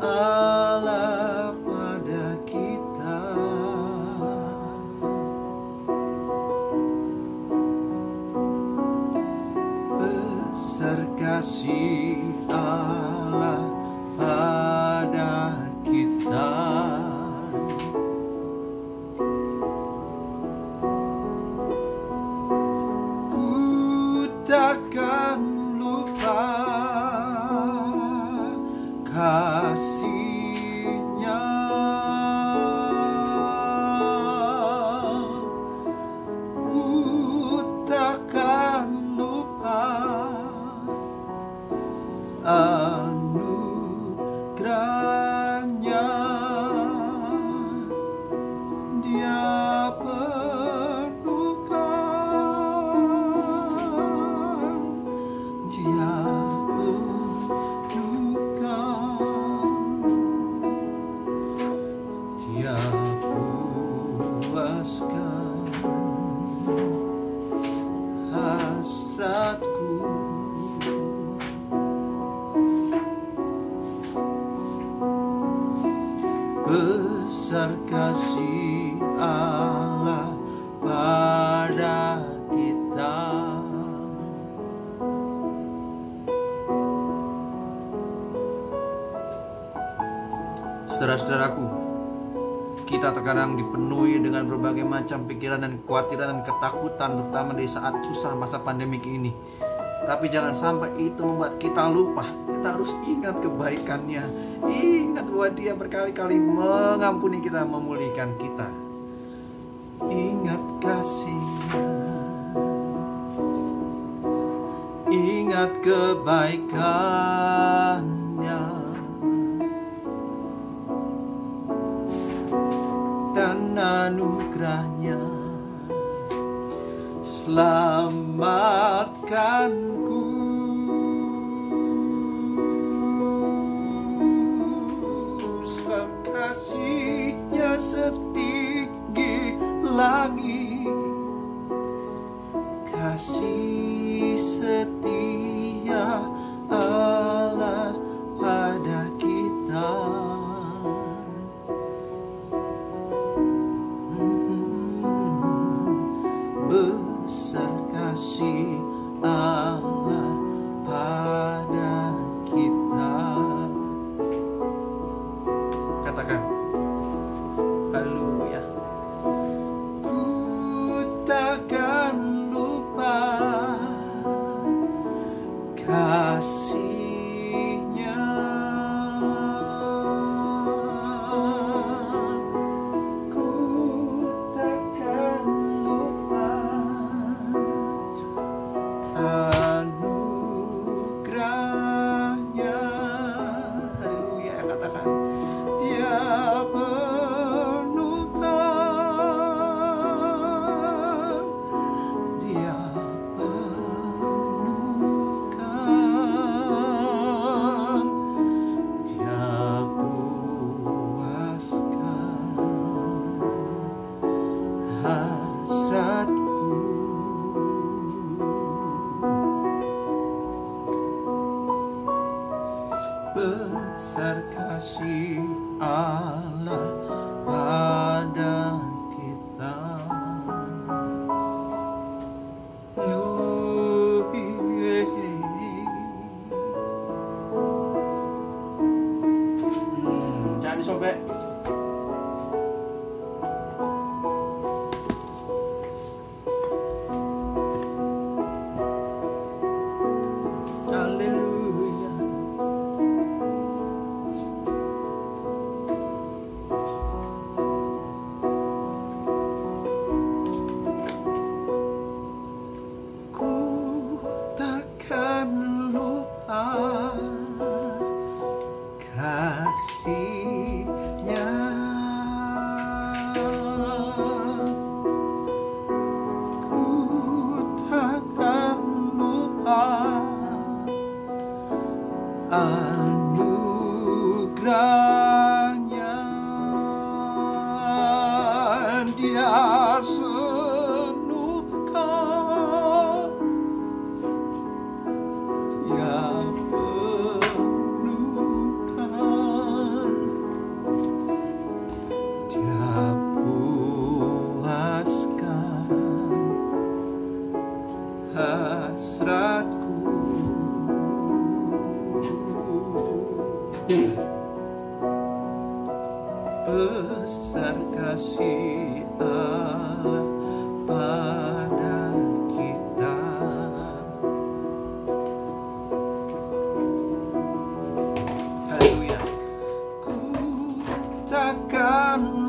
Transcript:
Allah Besar kasih Allah pada kita Saudara-saudaraku, kita terkadang dipenuhi dengan berbagai macam pikiran dan kekhawatiran dan ketakutan terutama di saat susah masa pandemik ini. Tapi jangan sampai itu membuat kita lupa. Kita harus ingat kebaikannya. Ingat bahwa dia berkali-kali mengampuni kita, memulihkan kita. Ingat kasihnya. Ingat kebaikannya. dan anugerahnya selamatkanku sebab kasihnya setinggi langit Katakan, Allah pada kita. Hmm, jangan besar kasih Allah pada kita. Haleluya. Ku takkan